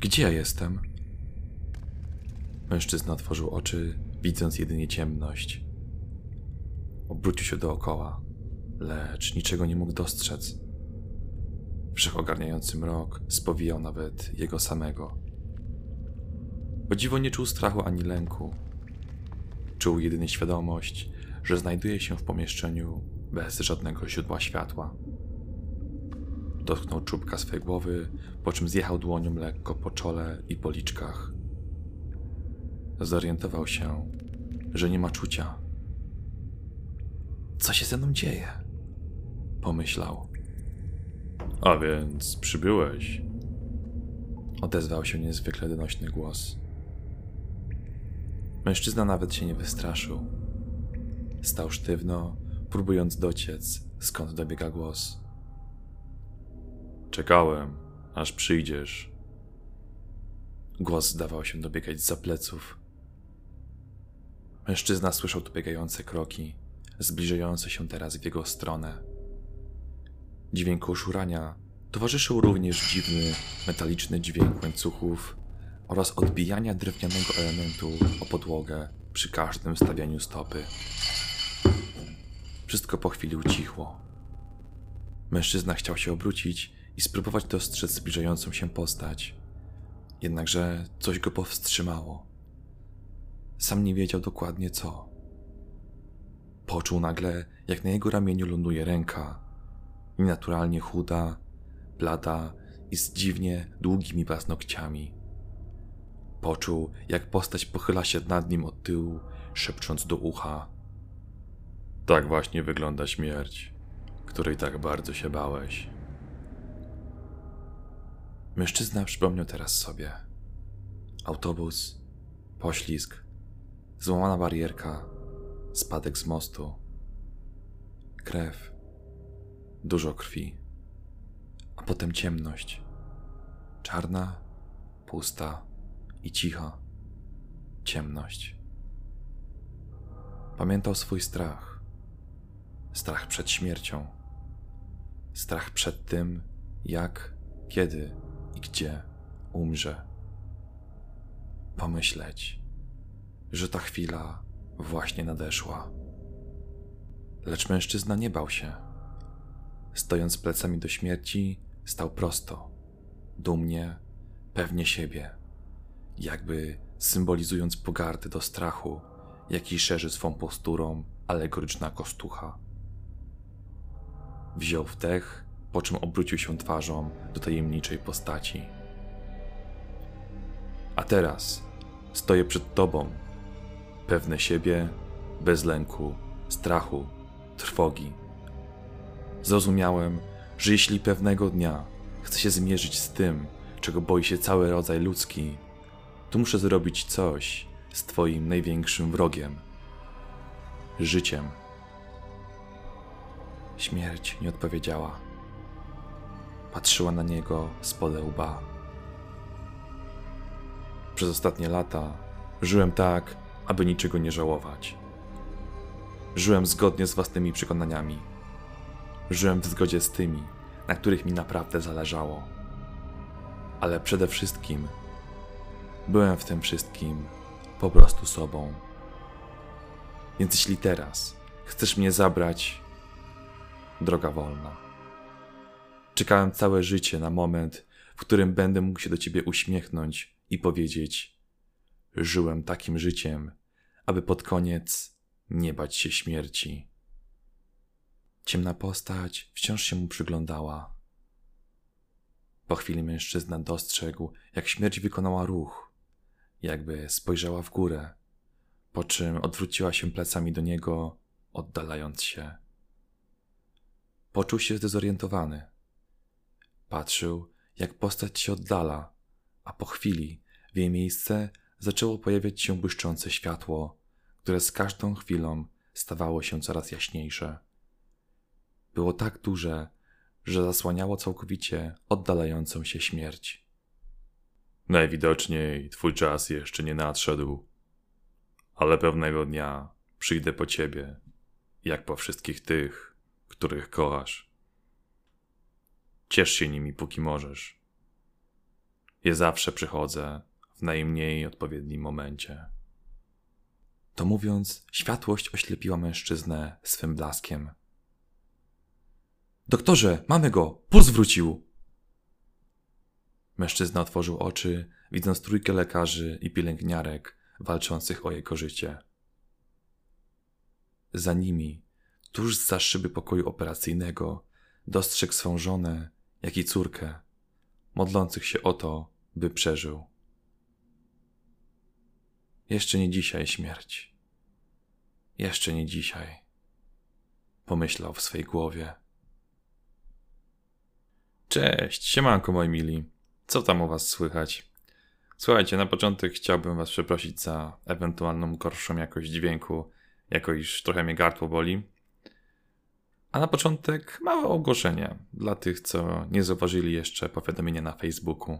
Gdzie ja jestem? Mężczyzna otworzył oczy, widząc jedynie ciemność. Obrócił się dookoła, lecz niczego nie mógł dostrzec. Wszechogarniający mrok spowijał nawet jego samego. O dziwo nie czuł strachu ani lęku. Czuł jedynie świadomość, że znajduje się w pomieszczeniu bez żadnego źródła światła. Dotknął czubka swej głowy, po czym zjechał dłonią lekko po czole i policzkach. Zorientował się, że nie ma czucia. Co się ze mną dzieje? Pomyślał. A więc przybyłeś? Odezwał się niezwykle donośny głos. Mężczyzna nawet się nie wystraszył. Stał sztywno, próbując dociec, skąd dobiega głos. Czekałem, aż przyjdziesz. Głos zdawał się dobiegać z pleców. Mężczyzna słyszał dobiegające kroki, zbliżające się teraz w jego stronę. Dźwięku szurania towarzyszył również dziwny, metaliczny dźwięk łańcuchów oraz odbijania drewnianego elementu o podłogę przy każdym stawianiu stopy. Wszystko po chwili ucichło. Mężczyzna chciał się obrócić i spróbować dostrzec zbliżającą się postać. Jednakże coś go powstrzymało. Sam nie wiedział dokładnie co. Poczuł nagle, jak na jego ramieniu ląduje ręka. Nienaturalnie chuda, blada i z dziwnie długimi paznokciami. Poczuł, jak postać pochyla się nad nim od tyłu, szepcząc do ucha. Tak właśnie wygląda śmierć, której tak bardzo się bałeś. Mężczyzna przypomniał teraz sobie. Autobus, poślizg, złamana barierka, spadek z mostu, krew, dużo krwi, a potem ciemność. Czarna, pusta i cicha. Ciemność. Pamiętał swój strach. Strach przed śmiercią. Strach przed tym, jak, kiedy i gdzie umrze. Pomyśleć, że ta chwila właśnie nadeszła. Lecz mężczyzna nie bał się. Stojąc plecami do śmierci, stał prosto, dumnie, pewnie siebie, jakby symbolizując pogardę do strachu, jaki szerzy swą posturą alegoryczna kostucha. Wziął wdech po czym obrócił się twarzą do tajemniczej postaci. A teraz stoję przed tobą, pewne siebie, bez lęku, strachu, trwogi. Zrozumiałem, że jeśli pewnego dnia chcę się zmierzyć z tym, czego boi się cały rodzaj ludzki, to muszę zrobić coś z Twoim największym wrogiem życiem. Śmierć nie odpowiedziała. Patrzyła na niego spod łba. Przez ostatnie lata żyłem tak, aby niczego nie żałować. Żyłem zgodnie z własnymi przekonaniami. Żyłem w zgodzie z tymi, na których mi naprawdę zależało. Ale przede wszystkim byłem w tym wszystkim po prostu sobą. Więc jeśli teraz chcesz mnie zabrać, droga wolna. Czekałem całe życie na moment, w którym będę mógł się do ciebie uśmiechnąć i powiedzieć: Żyłem takim życiem, aby pod koniec nie bać się śmierci. Ciemna postać wciąż się mu przyglądała. Po chwili mężczyzna dostrzegł, jak śmierć wykonała ruch, jakby spojrzała w górę, po czym odwróciła się plecami do niego, oddalając się. Poczuł się zdezorientowany. Patrzył, jak postać się oddala, a po chwili w jej miejsce zaczęło pojawiać się błyszczące światło, które z każdą chwilą stawało się coraz jaśniejsze. Było tak duże, że zasłaniało całkowicie oddalającą się śmierć. Najwidoczniej twój czas jeszcze nie nadszedł, ale pewnego dnia przyjdę po ciebie, jak po wszystkich tych, których kochasz. Ciesz się nimi, póki możesz. je zawsze przychodzę w najmniej odpowiednim momencie. To mówiąc, światłość oślepiła mężczyznę swym blaskiem. Doktorze, mamy go! Puls wrócił! Mężczyzna otworzył oczy, widząc trójkę lekarzy i pielęgniarek walczących o jego życie. Za nimi, tuż za szyby pokoju operacyjnego, dostrzegł swą żonę, jak i córkę, modlących się o to, by przeżył. Jeszcze nie dzisiaj śmierć. Jeszcze nie dzisiaj. Pomyślał w swej głowie. Cześć, siemanko moi mili. Co tam u was słychać? Słuchajcie, na początek chciałbym was przeprosić za ewentualną gorszą jakość dźwięku, jako iż trochę mnie gardło boli. A na początek małe ogłoszenie dla tych, co nie zauważyli jeszcze powiadomienia na Facebooku.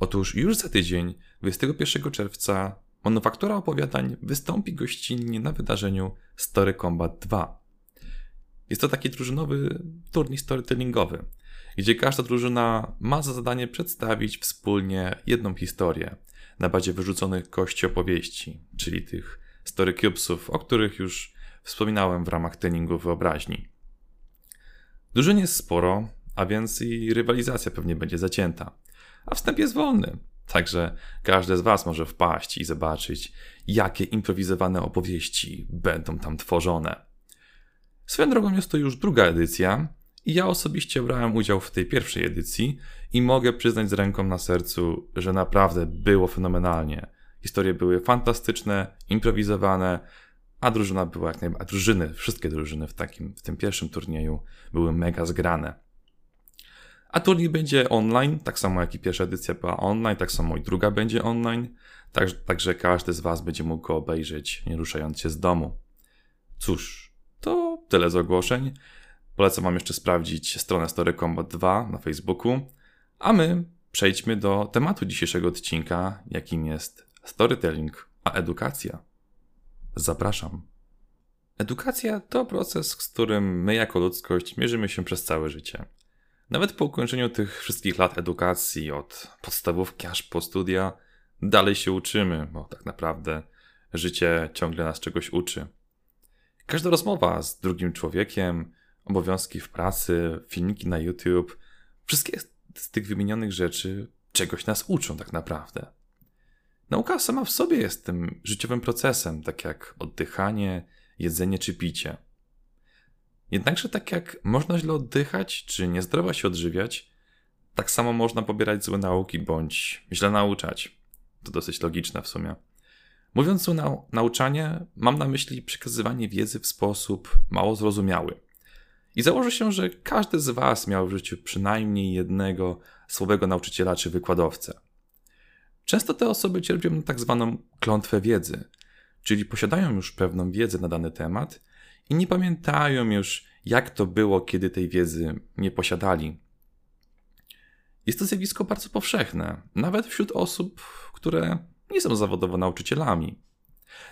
Otóż już za tydzień, 21 czerwca, Manufaktura Opowiadań wystąpi gościnnie na wydarzeniu Story Combat 2. Jest to taki drużynowy turniej storytellingowy, gdzie każda drużyna ma za zadanie przedstawić wspólnie jedną historię na bazie wyrzuconych kości opowieści, czyli tych story cubesów, o których już wspominałem w ramach treningu wyobraźni. Drużyn jest sporo, a więc i rywalizacja pewnie będzie zacięta, a wstęp jest wolny. Także każdy z Was może wpaść i zobaczyć, jakie improwizowane opowieści będą tam tworzone. Swoją drogą jest to już druga edycja, i ja osobiście brałem udział w tej pierwszej edycji i mogę przyznać z ręką na sercu, że naprawdę było fenomenalnie. Historie były fantastyczne, improwizowane, a drużyna była jak najbardziej. Drużyny, wszystkie drużyny w, takim, w tym pierwszym turnieju były mega zgrane. A turniej będzie online, tak samo jak i pierwsza edycja była online, tak samo i druga będzie online. Tak, także każdy z Was będzie mógł go obejrzeć, nie ruszając się z domu. Cóż, to tyle z ogłoszeń. Polecam Wam jeszcze sprawdzić stronę Story Combat 2 na Facebooku. A my przejdźmy do tematu dzisiejszego odcinka, jakim jest storytelling, a edukacja. Zapraszam. Edukacja to proces, z którym my jako ludzkość mierzymy się przez całe życie. Nawet po ukończeniu tych wszystkich lat edukacji, od podstawówki aż po studia, dalej się uczymy, bo tak naprawdę życie ciągle nas czegoś uczy. Każda rozmowa z drugim człowiekiem, obowiązki w pracy, filmiki na YouTube, wszystkie z tych wymienionych rzeczy czegoś nas uczą tak naprawdę. Nauka sama w sobie jest tym życiowym procesem, tak jak oddychanie, jedzenie czy picie. Jednakże tak jak można źle oddychać czy niezdrowo się odżywiać, tak samo można pobierać złe nauki bądź źle nauczać. To dosyć logiczne w sumie. Mówiąc o nau nauczanie, mam na myśli przekazywanie wiedzy w sposób mało zrozumiały. I założę się, że każdy z Was miał w życiu przynajmniej jednego słabego nauczyciela czy wykładowcę. Często te osoby cierpią na tak zwaną klątwę wiedzy, czyli posiadają już pewną wiedzę na dany temat i nie pamiętają już, jak to było, kiedy tej wiedzy nie posiadali. Jest to zjawisko bardzo powszechne, nawet wśród osób, które nie są zawodowo nauczycielami.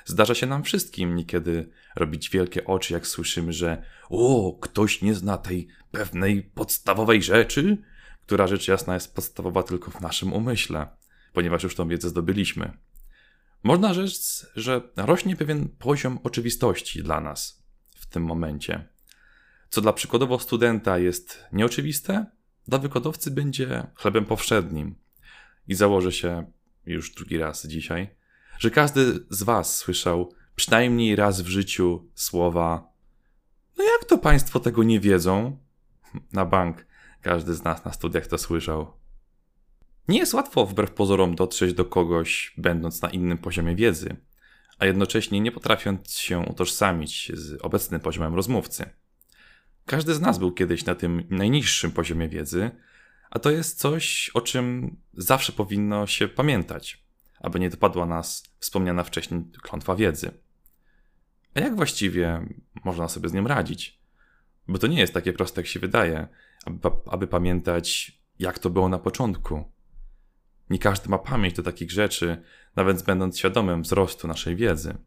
Zdarza się nam wszystkim niekiedy robić wielkie oczy, jak słyszymy, że o, ktoś nie zna tej pewnej podstawowej rzeczy, która rzecz jasna jest podstawowa tylko w naszym umyśle, ponieważ już tą wiedzę zdobyliśmy. Można rzec, że rośnie pewien poziom oczywistości dla nas w tym momencie. Co dla przykładowo studenta jest nieoczywiste, dla wykładowcy będzie chlebem powszednim. I założę się już drugi raz dzisiaj, że każdy z Was słyszał przynajmniej raz w życiu słowa: No jak to Państwo tego nie wiedzą? Na bank każdy z nas na studiach to słyszał. Nie jest łatwo wbrew pozorom dotrzeć do kogoś, będąc na innym poziomie wiedzy, a jednocześnie nie potrafiąc się utożsamić z obecnym poziomem rozmówcy. Każdy z nas był kiedyś na tym najniższym poziomie wiedzy, a to jest coś, o czym zawsze powinno się pamiętać aby nie dopadła nas wspomniana wcześniej klątwa wiedzy. A jak właściwie można sobie z nią radzić? Bo to nie jest takie proste, jak się wydaje, aby, aby pamiętać, jak to było na początku. Nie każdy ma pamięć do takich rzeczy, nawet będąc świadomym wzrostu naszej wiedzy.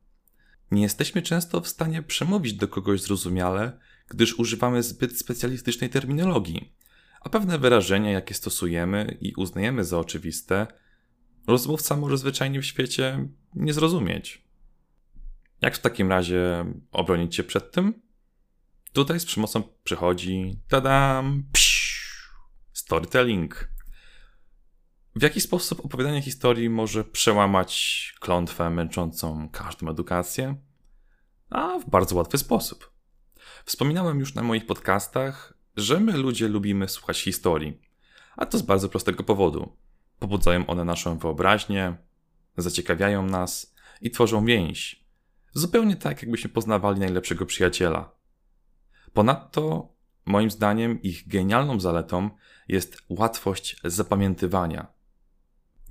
Nie jesteśmy często w stanie przemówić do kogoś zrozumiale, gdyż używamy zbyt specjalistycznej terminologii, a pewne wyrażenia, jakie stosujemy i uznajemy za oczywiste, rozmówca może zwyczajnie w świecie nie zrozumieć. Jak w takim razie obronić się przed tym? Tutaj z przemocą przychodzi, tadam, psz, storytelling. W jaki sposób opowiadanie historii może przełamać klątwę męczącą każdą edukację? A w bardzo łatwy sposób. Wspominałem już na moich podcastach, że my ludzie lubimy słuchać historii. A to z bardzo prostego powodu. Pobudzają one naszą wyobraźnię, zaciekawiają nas i tworzą więź. Zupełnie tak, jakbyśmy poznawali najlepszego przyjaciela. Ponadto, moim zdaniem, ich genialną zaletą jest łatwość zapamiętywania.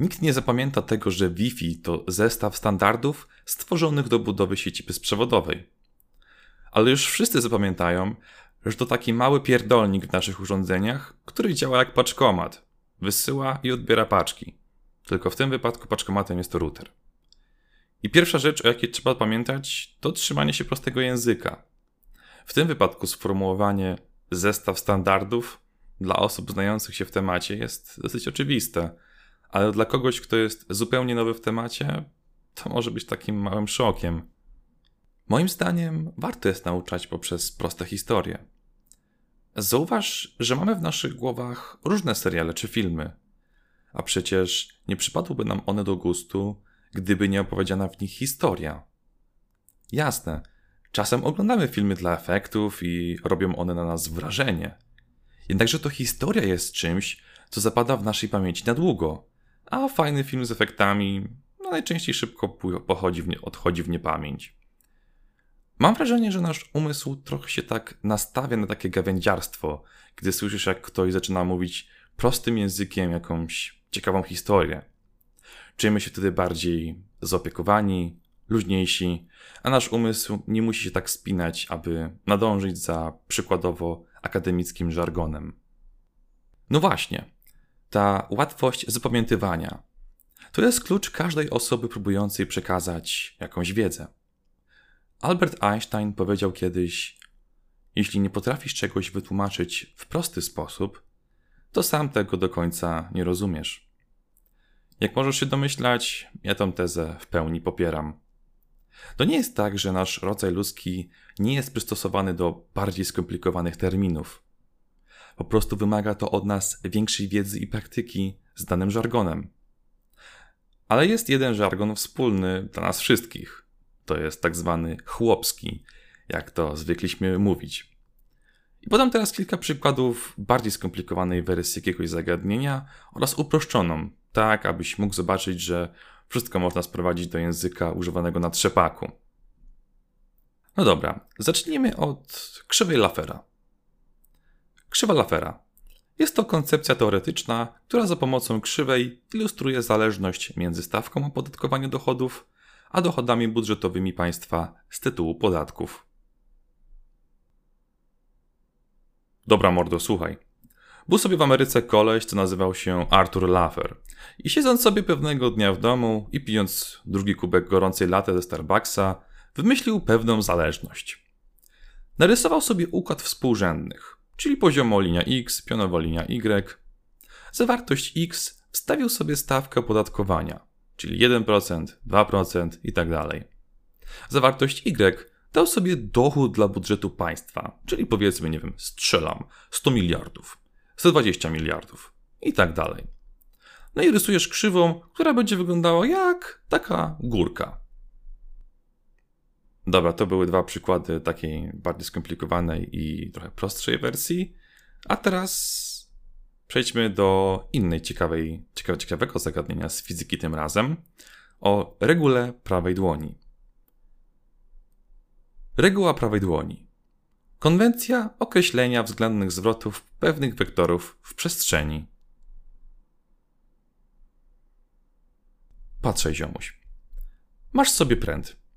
Nikt nie zapamięta tego, że Wi-Fi to zestaw standardów stworzonych do budowy sieci bezprzewodowej. Ale już wszyscy zapamiętają, że to taki mały pierdolnik w naszych urządzeniach, który działa jak paczkomat. Wysyła i odbiera paczki. Tylko w tym wypadku paczkomatem jest to router. I pierwsza rzecz, o jakiej trzeba pamiętać, to trzymanie się prostego języka. W tym wypadku sformułowanie zestaw standardów dla osób znających się w temacie jest dosyć oczywiste, ale dla kogoś, kto jest zupełnie nowy w temacie, to może być takim małym szokiem. Moim zdaniem warto jest nauczać poprzez proste historie. Zauważ, że mamy w naszych głowach różne seriale czy filmy, a przecież nie przypadłyby nam one do gustu, gdyby nie opowiedziana w nich historia. Jasne, czasem oglądamy filmy dla efektów i robią one na nas wrażenie. Jednakże to historia jest czymś, co zapada w naszej pamięci na długo, a fajny film z efektami no, najczęściej szybko pochodzi w nie, odchodzi w niepamięć. Mam wrażenie, że nasz umysł trochę się tak nastawia na takie gawędziarstwo, gdy słyszysz, jak ktoś zaczyna mówić prostym językiem jakąś ciekawą historię. Czujemy się wtedy bardziej zaopiekowani, luźniejsi, a nasz umysł nie musi się tak spinać, aby nadążyć za przykładowo akademickim żargonem. No właśnie, ta łatwość zapamiętywania to jest klucz każdej osoby próbującej przekazać jakąś wiedzę. Albert Einstein powiedział kiedyś: Jeśli nie potrafisz czegoś wytłumaczyć w prosty sposób, to sam tego do końca nie rozumiesz. Jak możesz się domyślać, ja tę tezę w pełni popieram. To nie jest tak, że nasz rodzaj ludzki nie jest przystosowany do bardziej skomplikowanych terminów. Po prostu wymaga to od nas większej wiedzy i praktyki z danym żargonem. Ale jest jeden żargon wspólny dla nas wszystkich – to jest tak zwany chłopski, jak to zwykliśmy mówić. I podam teraz kilka przykładów bardziej skomplikowanej wersji jakiegoś zagadnienia oraz uproszczoną, tak abyś mógł zobaczyć, że wszystko można sprowadzić do języka używanego na trzepaku. No dobra, zacznijmy od krzywej Lafera. Krzywa Lafera. Jest to koncepcja teoretyczna, która za pomocą krzywej ilustruje zależność między stawką opodatkowania dochodów a dochodami budżetowymi państwa z tytułu podatków. Dobra mordo, słuchaj. Był sobie w Ameryce koleś, co nazywał się Arthur Laffer. I siedząc sobie pewnego dnia w domu i pijąc drugi kubek gorącej latte ze Starbucksa, wymyślił pewną zależność. Narysował sobie układ współrzędnych, czyli poziomo linia x, pionowo linia y. Za wartość x wstawił sobie stawkę opodatkowania, czyli 1%, 2% i tak dalej. Zawartość Y dał sobie dochód dla budżetu państwa, czyli powiedzmy, nie wiem, strzelam 100 miliardów, 120 miliardów i tak. No i rysujesz krzywą, która będzie wyglądała jak taka górka. Dobra, to były dwa przykłady takiej bardziej skomplikowanej i trochę prostszej wersji. A teraz przejdźmy do innej ciekawej, ciekawe, ciekawego zagadnienia z fizyki tym razem o regule prawej dłoni. Reguła prawej dłoni. Konwencja określenia względnych zwrotów pewnych wektorów w przestrzeni. Patrzaj, ziomuś. Masz sobie pręt.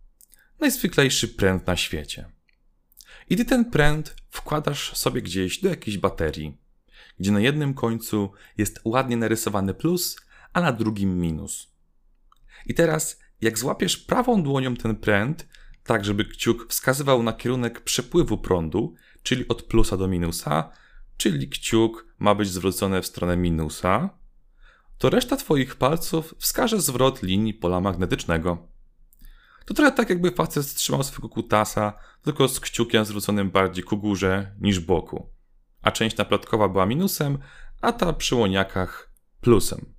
Najzwyklejszy pręt na świecie. I ty ten pręt wkładasz sobie gdzieś do jakiejś baterii gdzie na jednym końcu jest ładnie narysowany plus, a na drugim minus. I teraz, jak złapiesz prawą dłonią ten pręt, tak żeby kciuk wskazywał na kierunek przepływu prądu, czyli od plusa do minusa, czyli kciuk ma być zwrócony w stronę minusa, to reszta Twoich palców wskaże zwrot linii pola magnetycznego. To trochę tak, jakby facet trzymał swego kutasa, tylko z kciukiem zwróconym bardziej ku górze niż boku. A część naplotkowa była minusem, a ta przy łoniakach plusem.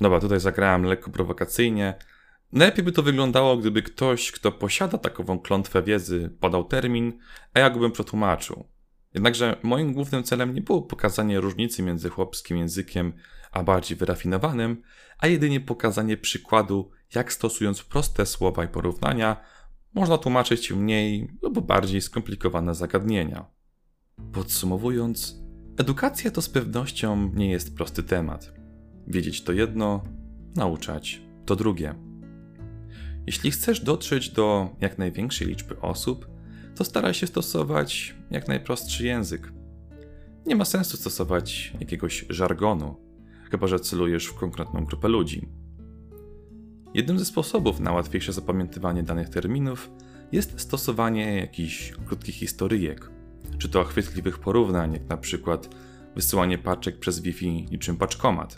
Dobra, tutaj zagrałem lekko prowokacyjnie. Najlepiej by to wyglądało, gdyby ktoś, kto posiada takową klątwę wiedzy, podał termin, a ja go bym przetłumaczył. Jednakże moim głównym celem nie było pokazanie różnicy między chłopskim językiem a bardziej wyrafinowanym, a jedynie pokazanie przykładu, jak stosując proste słowa i porównania, można tłumaczyć mniej lub bardziej skomplikowane zagadnienia. Podsumowując, edukacja to z pewnością nie jest prosty temat. Wiedzieć to jedno, nauczać to drugie. Jeśli chcesz dotrzeć do jak największej liczby osób, to staraj się stosować jak najprostszy język. Nie ma sensu stosować jakiegoś żargonu, chyba że celujesz w konkretną grupę ludzi. Jednym ze sposobów na łatwiejsze zapamiętywanie danych terminów jest stosowanie jakichś krótkich historyjek, czy to chwytliwych porównań, jak na przykład wysyłanie paczek przez Wi-Fi niczym paczkomat.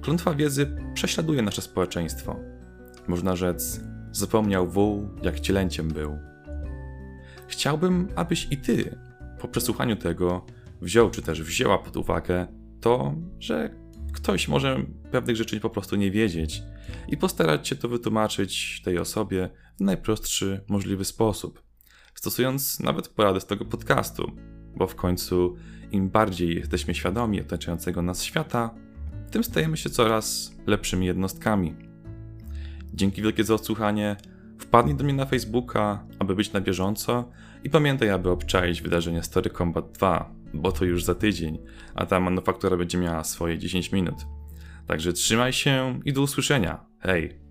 Klątwa wiedzy prześladuje nasze społeczeństwo. Można rzec, zapomniał wół, jak cielęciem był. Chciałbym, abyś i ty, po przesłuchaniu tego, wziął czy też wzięła pod uwagę to, że ktoś może pewnych rzeczy po prostu nie wiedzieć i postarać się to wytłumaczyć tej osobie w najprostszy możliwy sposób, stosując nawet porady z tego podcastu, bo w końcu im bardziej jesteśmy świadomi otaczającego nas świata, tym stajemy się coraz lepszymi jednostkami. Dzięki wielkie za odsłuchanie. Wpadnij do mnie na Facebooka, aby być na bieżąco i pamiętaj, aby obczaić wydarzenie Story Combat 2, bo to już za tydzień, a ta manufaktura będzie miała swoje 10 minut. Także trzymaj się i do usłyszenia. Hej!